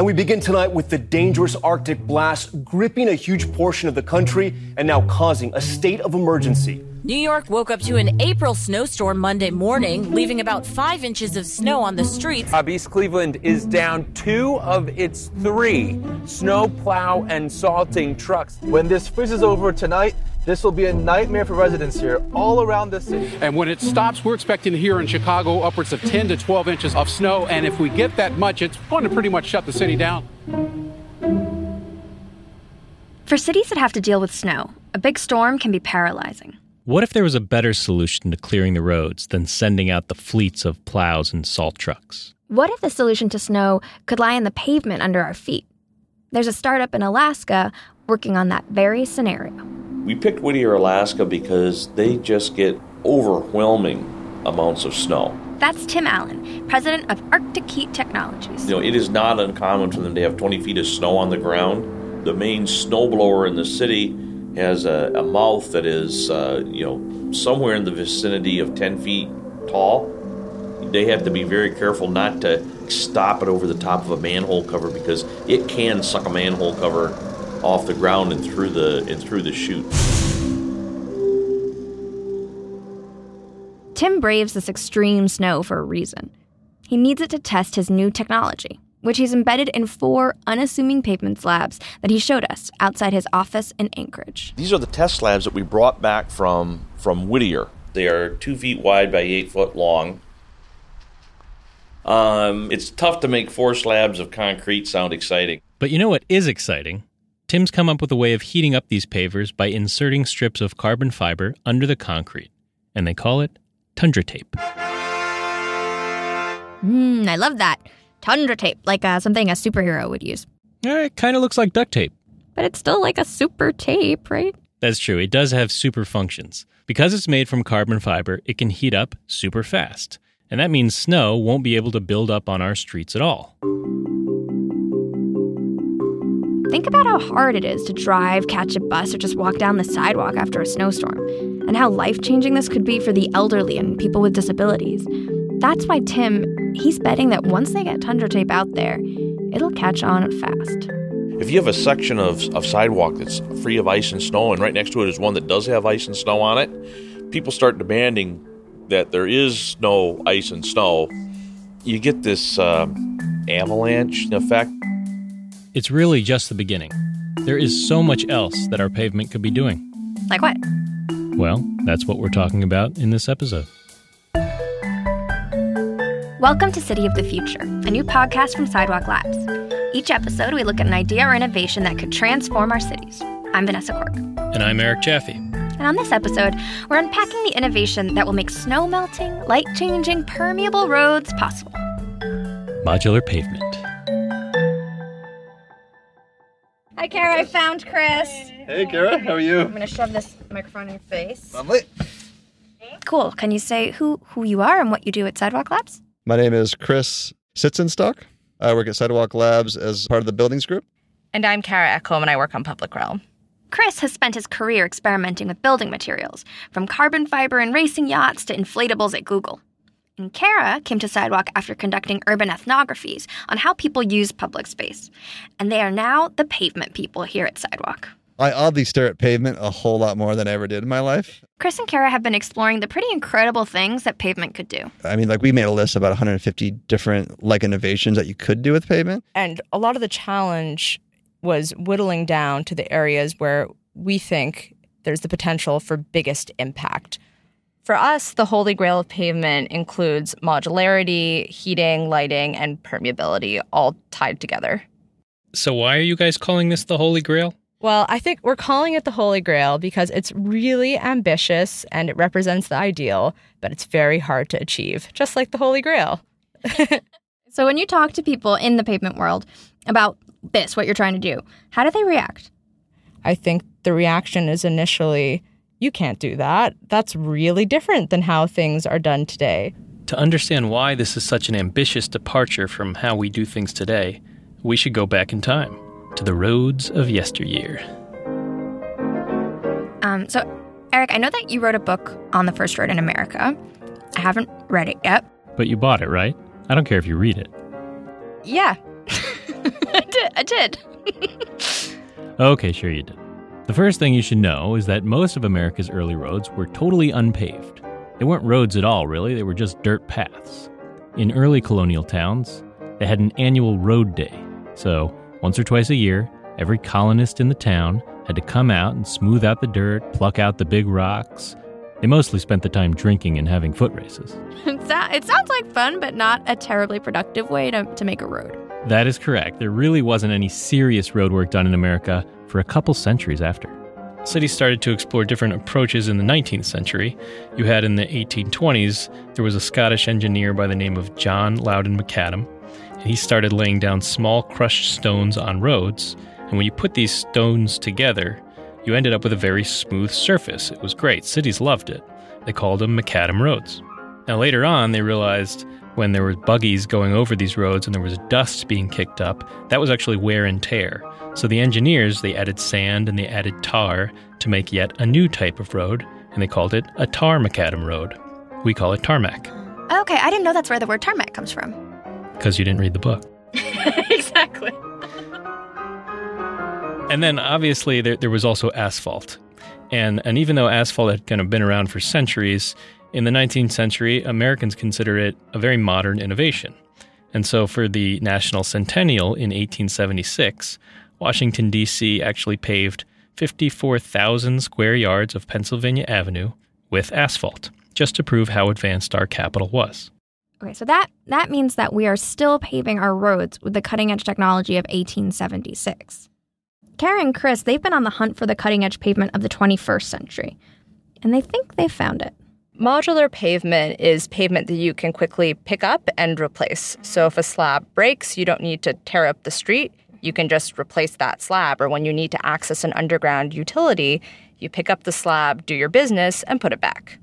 And we begin tonight with the dangerous Arctic blast gripping a huge portion of the country and now causing a state of emergency. New York woke up to an April snowstorm Monday morning, leaving about five inches of snow on the streets. Uh, East Cleveland is down two of its three snow plow and salting trucks. When this freezes over tonight, this will be a nightmare for residents here all around the city. And when it stops, we're expecting here in Chicago upwards of 10 to 12 inches of snow. And if we get that much, it's going to pretty much shut the city down. For cities that have to deal with snow, a big storm can be paralyzing. What if there was a better solution to clearing the roads than sending out the fleets of plows and salt trucks? What if the solution to snow could lie in the pavement under our feet? There's a startup in Alaska working on that very scenario. We picked Whittier, Alaska because they just get overwhelming amounts of snow. That's Tim Allen, president of Arctic Heat Technologies. You know, it is not uncommon for them to have 20 feet of snow on the ground. The main snowblower in the city has a, a mouth that is, uh, you know, somewhere in the vicinity of 10 feet tall. They have to be very careful not to stop it over the top of a manhole cover because it can suck a manhole cover off the ground and through the and through the chute. Tim braves this extreme snow for a reason. He needs it to test his new technology, which he's embedded in four unassuming pavement slabs that he showed us outside his office in Anchorage. These are the test slabs that we brought back from from Whittier. They are two feet wide by eight foot long. Um, it's tough to make four slabs of concrete sound exciting. But you know what is exciting? Tim's come up with a way of heating up these pavers by inserting strips of carbon fiber under the concrete, and they call it tundra tape. Mmm, I love that. Tundra tape, like uh, something a superhero would use. Yeah, it kind of looks like duct tape. But it's still like a super tape, right? That's true. It does have super functions. Because it's made from carbon fiber, it can heat up super fast. And that means snow won't be able to build up on our streets at all. Think about how hard it is to drive, catch a bus, or just walk down the sidewalk after a snowstorm, and how life changing this could be for the elderly and people with disabilities. That's why Tim, he's betting that once they get tundra tape out there, it'll catch on fast. If you have a section of, of sidewalk that's free of ice and snow, and right next to it is one that does have ice and snow on it, people start demanding that there is no ice and snow. You get this uh, avalanche effect. It's really just the beginning. There is so much else that our pavement could be doing. Like what? Well, that's what we're talking about in this episode. Welcome to City of the Future, a new podcast from Sidewalk Labs. Each episode, we look at an idea or innovation that could transform our cities. I'm Vanessa Quirk. And I'm Eric Jaffe. And on this episode, we're unpacking the innovation that will make snow melting, light changing, permeable roads possible. Modular pavement. Hi, Kara. I found Chris. Hey, Kara, how are you? I'm going to shove this microphone in your face. Lovely. Cool. Can you say who, who you are and what you do at Sidewalk Labs? My name is Chris Sitzenstock. I work at Sidewalk Labs as part of the buildings group. And I'm Kara Ekholm, and I work on Public Realm. Chris has spent his career experimenting with building materials, from carbon fiber and racing yachts to inflatables at Google. And Kara came to Sidewalk after conducting urban ethnographies on how people use public space. And they are now the pavement people here at Sidewalk. I oddly stare at pavement a whole lot more than I ever did in my life. Chris and Kara have been exploring the pretty incredible things that pavement could do. I mean, like we made a list of about 150 different like innovations that you could do with pavement. And a lot of the challenge was whittling down to the areas where we think there's the potential for biggest impact. For us, the holy grail of pavement includes modularity, heating, lighting, and permeability all tied together. So, why are you guys calling this the Holy Grail? Well, I think we're calling it the Holy Grail because it's really ambitious and it represents the ideal, but it's very hard to achieve, just like the Holy Grail. So when you talk to people in the pavement world about this, what you're trying to do, how do they react? I think the reaction is initially, you can't do that. That's really different than how things are done today. To understand why this is such an ambitious departure from how we do things today, we should go back in time to the roads of yesteryear. Um, so, Eric, I know that you wrote a book on the first road in America. I haven't read it yet. But you bought it, right? I don't care if you read it. Yeah. I did. I did. Okay, sure you did. The first thing you should know is that most of America's early roads were totally unpaved. They weren't roads at all, really, they were just dirt paths. In early colonial towns, they had an annual road day. So, once or twice a year, every colonist in the town had to come out and smooth out the dirt, pluck out the big rocks. They mostly spent the time drinking and having foot races. it sounds like fun, but not a terribly productive way to, to make a road. That is correct. There really wasn't any serious road work done in America for a couple centuries after. Cities started to explore different approaches in the 19th century. You had in the 1820s, there was a Scottish engineer by the name of John Loudon McAdam, and he started laying down small crushed stones on roads. And when you put these stones together, you ended up with a very smooth surface. It was great. Cities loved it. They called them macadam roads. Now, later on, they realized when there were buggies going over these roads and there was dust being kicked up, that was actually wear and tear. So the engineers, they added sand and they added tar to make yet a new type of road, and they called it a tar macadam road. We call it tarmac, Okay, I didn't know that's where the word tarmac comes from. because you didn't read the book. exactly. And then obviously there, there was also asphalt. And, and even though asphalt had kind of been around for centuries, in the 19th century, Americans consider it a very modern innovation. And so for the National Centennial in 1876, Washington, D.C. actually paved 54,000 square yards of Pennsylvania Avenue with asphalt, just to prove how advanced our capital was. Okay, so that that means that we are still paving our roads with the cutting edge technology of 1876. Karen and Chris, they've been on the hunt for the cutting edge pavement of the 21st century, and they think they've found it. Modular pavement is pavement that you can quickly pick up and replace. So if a slab breaks, you don't need to tear up the street. You can just replace that slab. Or when you need to access an underground utility, you pick up the slab, do your business, and put it back.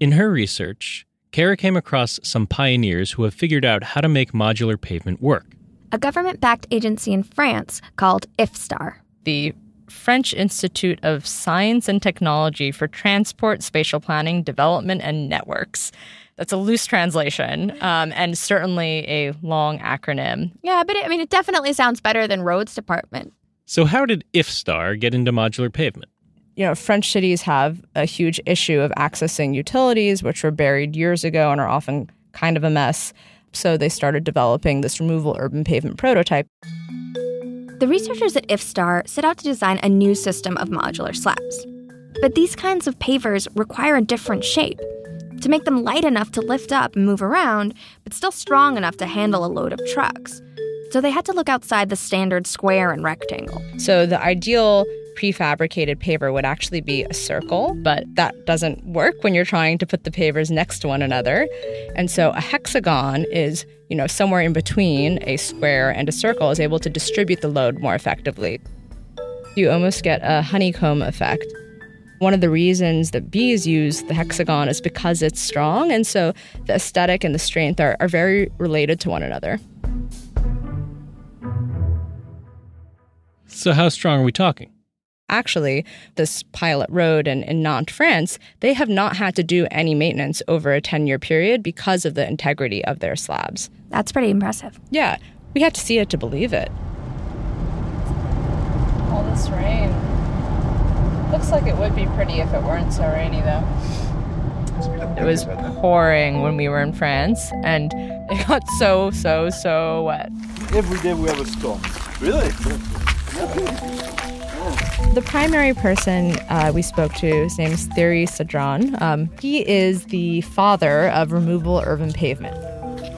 In her research, Kara came across some pioneers who have figured out how to make modular pavement work. A government backed agency in France called IFSTTAR. The French Institute of Science and Technology for Transport, Spatial Planning, Development, and Networks. That's a loose translation um, and certainly a long acronym. Yeah, but it, I mean, it definitely sounds better than roads department. So, how did IFSTTAR get into modular pavement? you know, French cities have a huge issue of accessing utilities, which were buried years ago and are often kind of a mess. So they started developing this removable urban pavement prototype. The researchers at IFSTTAR set out to design a new system of modular slabs. But these kinds of pavers require a different shape to make them light enough to lift up and move around, but still strong enough to handle a load of trucks. So they had to look outside the standard square and rectangle. So the ideal prefabricated paver would actually be a circle, but that doesn't work when you're trying to put the pavers next to one another. And so a hexagon is, you know, somewhere in between a square and a circle is able to distribute the load more effectively. You almost get a honeycomb effect. One of the reasons that bees use the hexagon is because it's strong, and so the aesthetic and the strength are, are very related to one another. So, how strong are we talking? Actually, this pilot road in, in Nantes, France, they have not had to do any maintenance over a 10 year period because of the integrity of their slabs. That's pretty impressive. Yeah, we had to see it to believe it. All this rain. Looks like it would be pretty if it weren't so rainy, though. It was pouring when we were in France, and it got so, so, so wet. Every day we have a storm. Really? The primary person uh, we spoke to, his name is Thierry Sedran. Um, he is the father of removable urban pavement.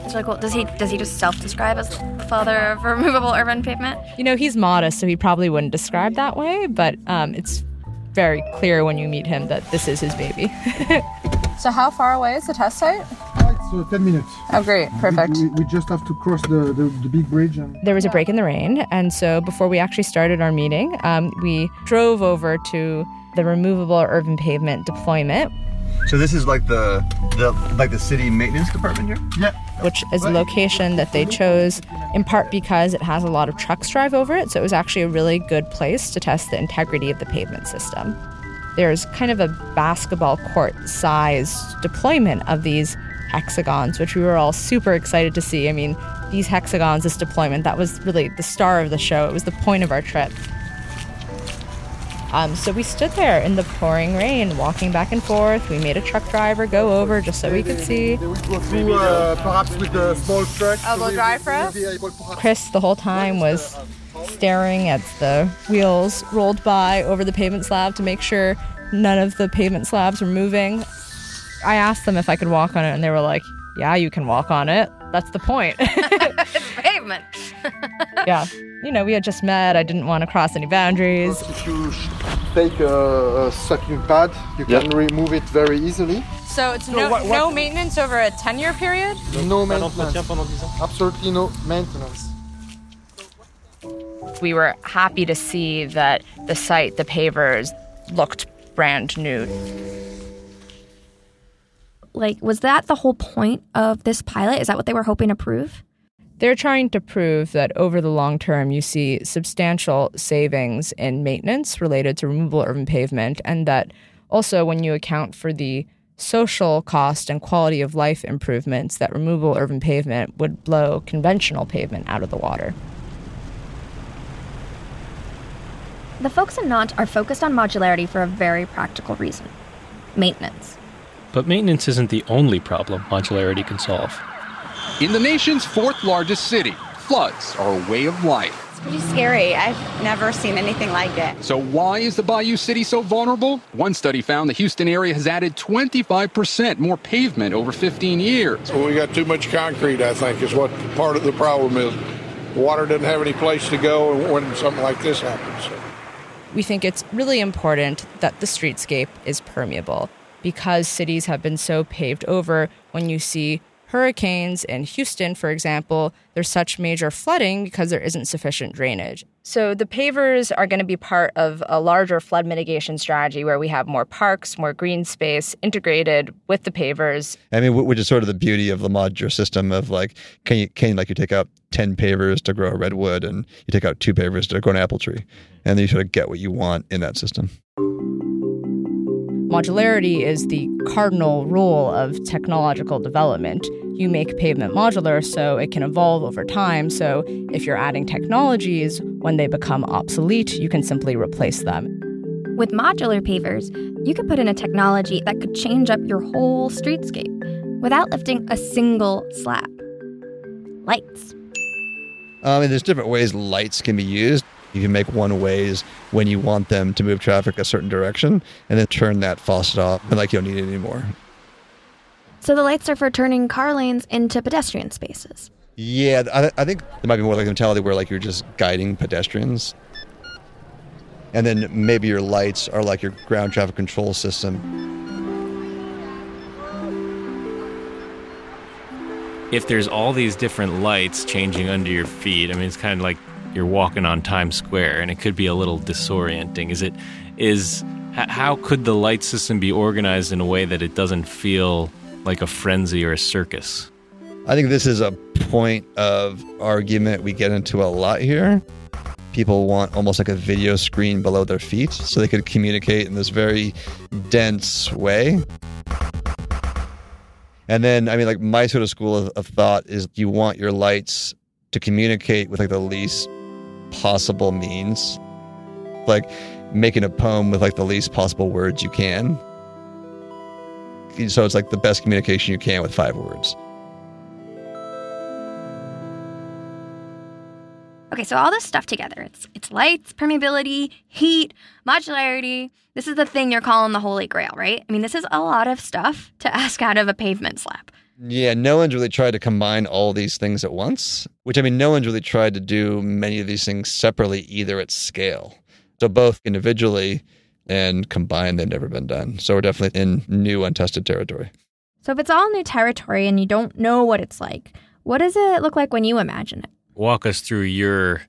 It's really cool. Does he does he just self-describe as the father of removable urban pavement? You know, he's modest, so he probably wouldn't describe that way, but um, it's very clear when you meet him that this is his baby. so, how far away is the test site? So 10 minutes. Oh, great. Perfect. We, we just have to cross the, the, the big bridge. And There was a break in the rain, and so before we actually started our meeting, um, we drove over to the removable urban pavement deployment, So this is like the the like the city maintenance department here. Yeah. which is a location that they chose in part because it has a lot of trucks drive over it. So it was actually a really good place to test the integrity of the pavement system. There's kind of a basketball court size deployment of these hexagons, which we were all super excited to see. I mean, these hexagons, this deployment, that was really the star of the show. It was the point of our trip. Um, so we stood there in the pouring rain, walking back and forth. We made a truck driver go over just so we could see. They will go through uh, perhaps with the small truck. They'll drive for us? be able perhaps- Chris, the whole time, was staring at the wheels rolled by over the pavement slab to make sure none of the pavement slabs were moving. I asked them if I could walk on it, and they were like, Yeah, you can walk on it. That's the point. It's pavement. yeah. You know, we had just met. I didn't want to cross any boundaries. If you take a, a sucking pad, you can remove it very easily. So it's So no, what- what- no maintenance over a 10 year period? No maintenance. Absolutely no maintenance. We were happy to see that the site, the pavers, looked brand new. Like, was that the whole point of this pilot? Is that what they were hoping to prove? They're trying to prove that over the long term, you see substantial savings in maintenance related to removable urban pavement, and that also when you account for the social cost and quality of life improvements, that removable urban pavement would blow conventional pavement out of the water. The folks in Nantes are focused on modularity for a very practical reason maintenance. But maintenance isn't the only problem modularity can solve. In the nation's fourth largest city, floods are a way of life. It's pretty scary. I've never seen anything like it. So, why is the Bayou City so vulnerable? One study found the Houston area has added 25% more pavement over 15 years. Well, we got too much concrete, I think, is what part of the problem is. Water doesn't have any place to go when something like this happens. We think it's really important that the streetscape is permeable because cities have been so paved over. When you see hurricanes in Houston, for example, there's such major flooding because there isn't sufficient drainage. So the pavers are going to be part of a larger flood mitigation strategy where we have more parks, more green space integrated with the pavers. I mean, which is sort of the beauty of the modular system of like, can you can like you take out ten pavers to grow a redwood, and you take out two pavers to grow an apple tree, and then you sort of get what you want in that system. Modularity is the cardinal rule of technological development. You make pavement modular so it can evolve over time. So if you're adding technologies, when they become obsolete, you can simply replace them. With modular pavers, you could put in a technology that could change up your whole streetscape without lifting a single slab. Lights. Um, I mean, there's different ways lights can be used. You can make one ways when you want them to move traffic a certain direction, and then turn that faucet off, and like you don't need it anymore. So the lights are for turning car lanes into pedestrian spaces. Yeah, I, I think there might be more like a mentality where like you're just guiding pedestrians, and then maybe your lights are like your ground traffic control system. If there's all these different lights changing under your feet, I mean, it's kind of like you're walking on Times Square, and it could be a little disorienting. Is it? Is how could the light system be organized in a way that it doesn't feel like a frenzy or a circus? I think this is a point of argument we get into a lot here. People want almost like a video screen below their feet so they could communicate in this very dense way. And then, I mean, like my sort of school of, of thought is you want your lights to communicate with like the least possible means, like making a poem with like the least possible words you can. So it's like the best communication you can with five words. Okay, so all this stuff together. It's it's lights, permeability, heat, modularity. This is the thing you're calling the holy grail, right? I mean, this is a lot of stuff to ask out of a pavement slab. Yeah, no one's really tried to combine all these things at once, which I mean, no one's really tried to do many of these things separately either at scale. So both individually and combined, they've never been done. So we're definitely in new, untested territory. So if it's all new territory and you don't know what it's like, what does it look like when you imagine it? Walk us through your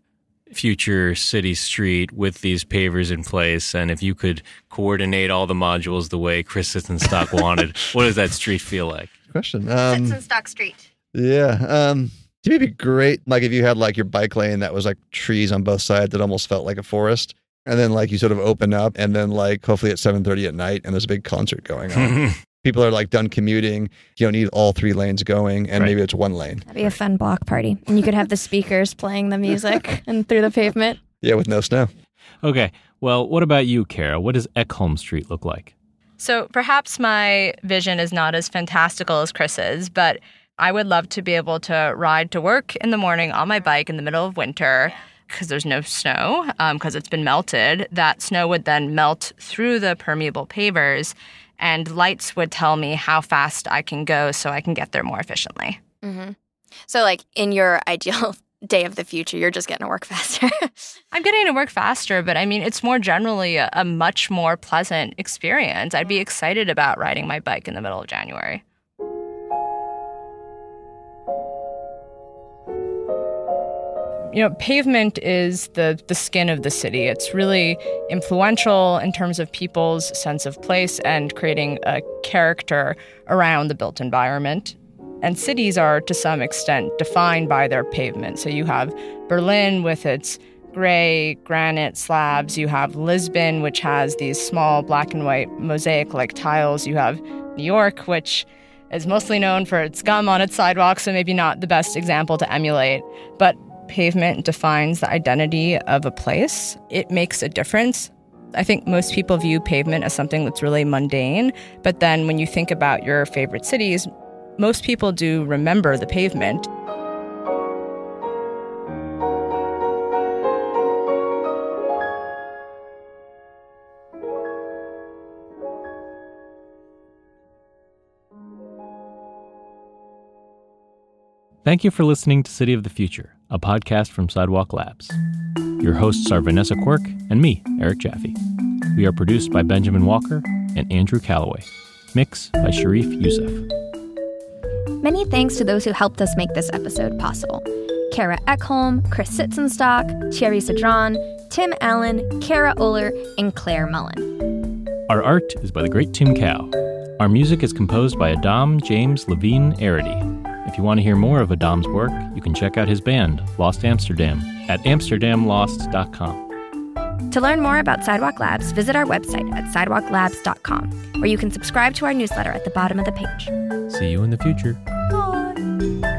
future city street with these pavers in place, and if you could coordinate all the modules the way Chris Sitzenstock wanted, what does that street feel like? Question. Um, Stock Street. yeah. Um, to me, it'd be great. Like if you had like your bike lane that was like trees on both sides that almost felt like a forest. And then like you sort of open up and then like hopefully at 7.30 at night and there's a big concert going on. people are like done commuting. You don't need all three lanes going, and Right. maybe it's one lane. That'd be a fun block party. And you could have the speakers playing the music and through the pavement. Yeah, with no snow. Okay. Well, what about you, Kara? What does Ekholm Street look like? So perhaps my vision is not as fantastical as Chris's, but I would love to be able to ride to work in the morning on my bike in the middle of winter because there's no snow because it's been melted. That snow would then melt through the permeable pavers, and lights would tell me how fast I can go so I can get there more efficiently. hmm So, like in your ideal day of the future, you're just getting to work faster. I'm getting to work faster, but I mean, it's more generally a, a much more pleasant experience. I'd be mm-hmm. excited about riding my bike in the middle of January. You know, pavement is the, the skin of the city. It's really influential in terms of people's sense of place and creating a character around the built environment. And cities are, to some extent, defined by their pavement. So you have Berlin with its gray granite slabs. You have Lisbon, which has these small black and white mosaic like tiles. You have New York, which is mostly known for its gum on its sidewalks, so maybe not the best example to emulate. But pavement defines the identity of a place, it makes a difference. I think most people view pavement as something that's really mundane, but then when you think about your favorite cities, most people do remember the pavement. Thank you for listening to City of the Future, a podcast from Sidewalk Labs. Your hosts are Vanessa Quirk and me, Eric Jaffe. We are produced by Benjamin Walker and Andrew Calloway. Mix by Sharif Youssef. Many thanks to those who helped us make this episode possible Kara Ekholm, Chris Sitzenstock, Thierry Sedran, Tim Allen, Kara Oler, and Claire Mullen. Our art is by the great Tim Cow. Our music is composed by Adam James Levine Arity. If you want to hear more of Adam's work, you can check out his band, Lost Amsterdam, at amsterdamlost.com. To learn more about Sidewalk Labs, visit our website at sidewalklabs.com, where you can subscribe to our newsletter at the bottom of the page. See you in the future. Bye.